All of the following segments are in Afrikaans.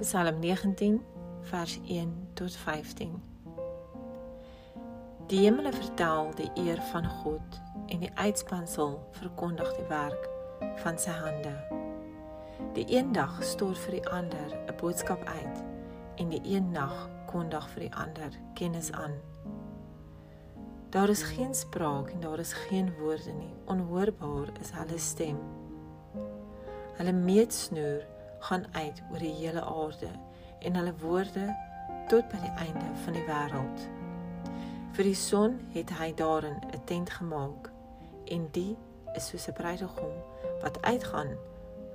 Psalm 19 vers 1 tot 15. Die hemele vertel die eer van God en die uitspansel verkondig die werk van sy hande. Die een dag stoor vir die ander 'n boodskap uit en die een nag kondig vir die ander kennis aan. Daar is geen spraak en daar is geen woorde nie. Onhoorbaar is hulle stem. Hulle meetsnoer gaan uit oor die hele aarde en hulle woorde tot by die einde van die wêreld. Vir die son het hy daarin 'n tent gemaak en die is soos 'n bruidegom wat uitgaan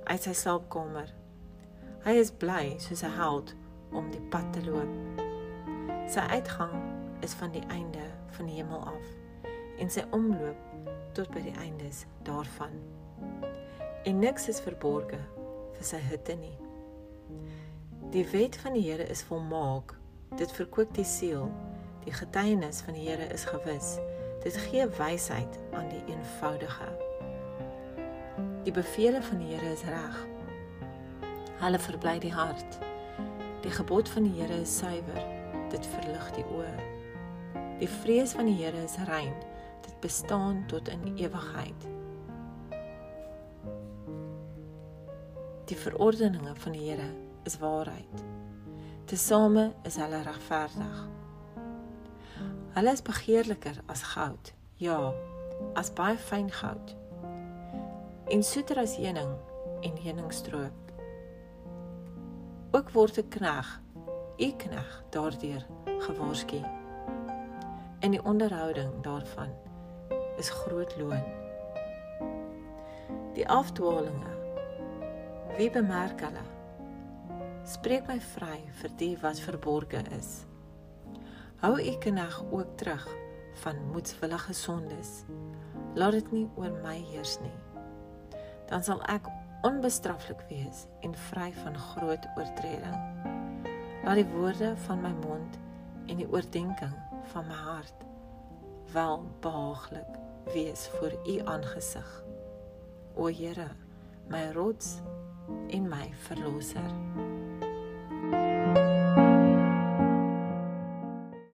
uit sy slaapkamer. Hy is bly soos 'n held om die pad te loop. Sy uitgang is van die einde van die hemel af en sy omloop tot by die eindes daarvan. En niks is verborge vir sy hitte nie. Die wet van die Here is volmaak. Dit verkoop die siel. Die getuienis van die Here is gewis. Dit gee wysheid aan die eenvoudige. Die bevele van die Here is reg. Hulle verbly die hart. Die gebod van die Here is suiwer. Dit verlig die oë. Die vrees van die Here is rein. Dit bestaan tot in ewigheid. Die verordeninge van die Here is waarheid. Tesame is hulle regverdig. Hulle is begeerliker as goud, ja, as baie fyn goud. En soeter as heuning en heuningstroop. Ook word 'n knegg, u knegg daardeur gewaarsku. En die onderhouding daarvan is groot loon. Die afdwalinge wie bemerk hulle? Spreek my vry vir die wat verborge is. Hou ek knag ook terug van moedswillige sondes. Laat dit nie oor my heers nie. Dan sal ek onbestraflik wees en vry van groot oortreding. Laat die woorde van my mond en die oordeenking van my hart wel behaaglik wees voor u aangesig. O Here, my rots en my verlosser.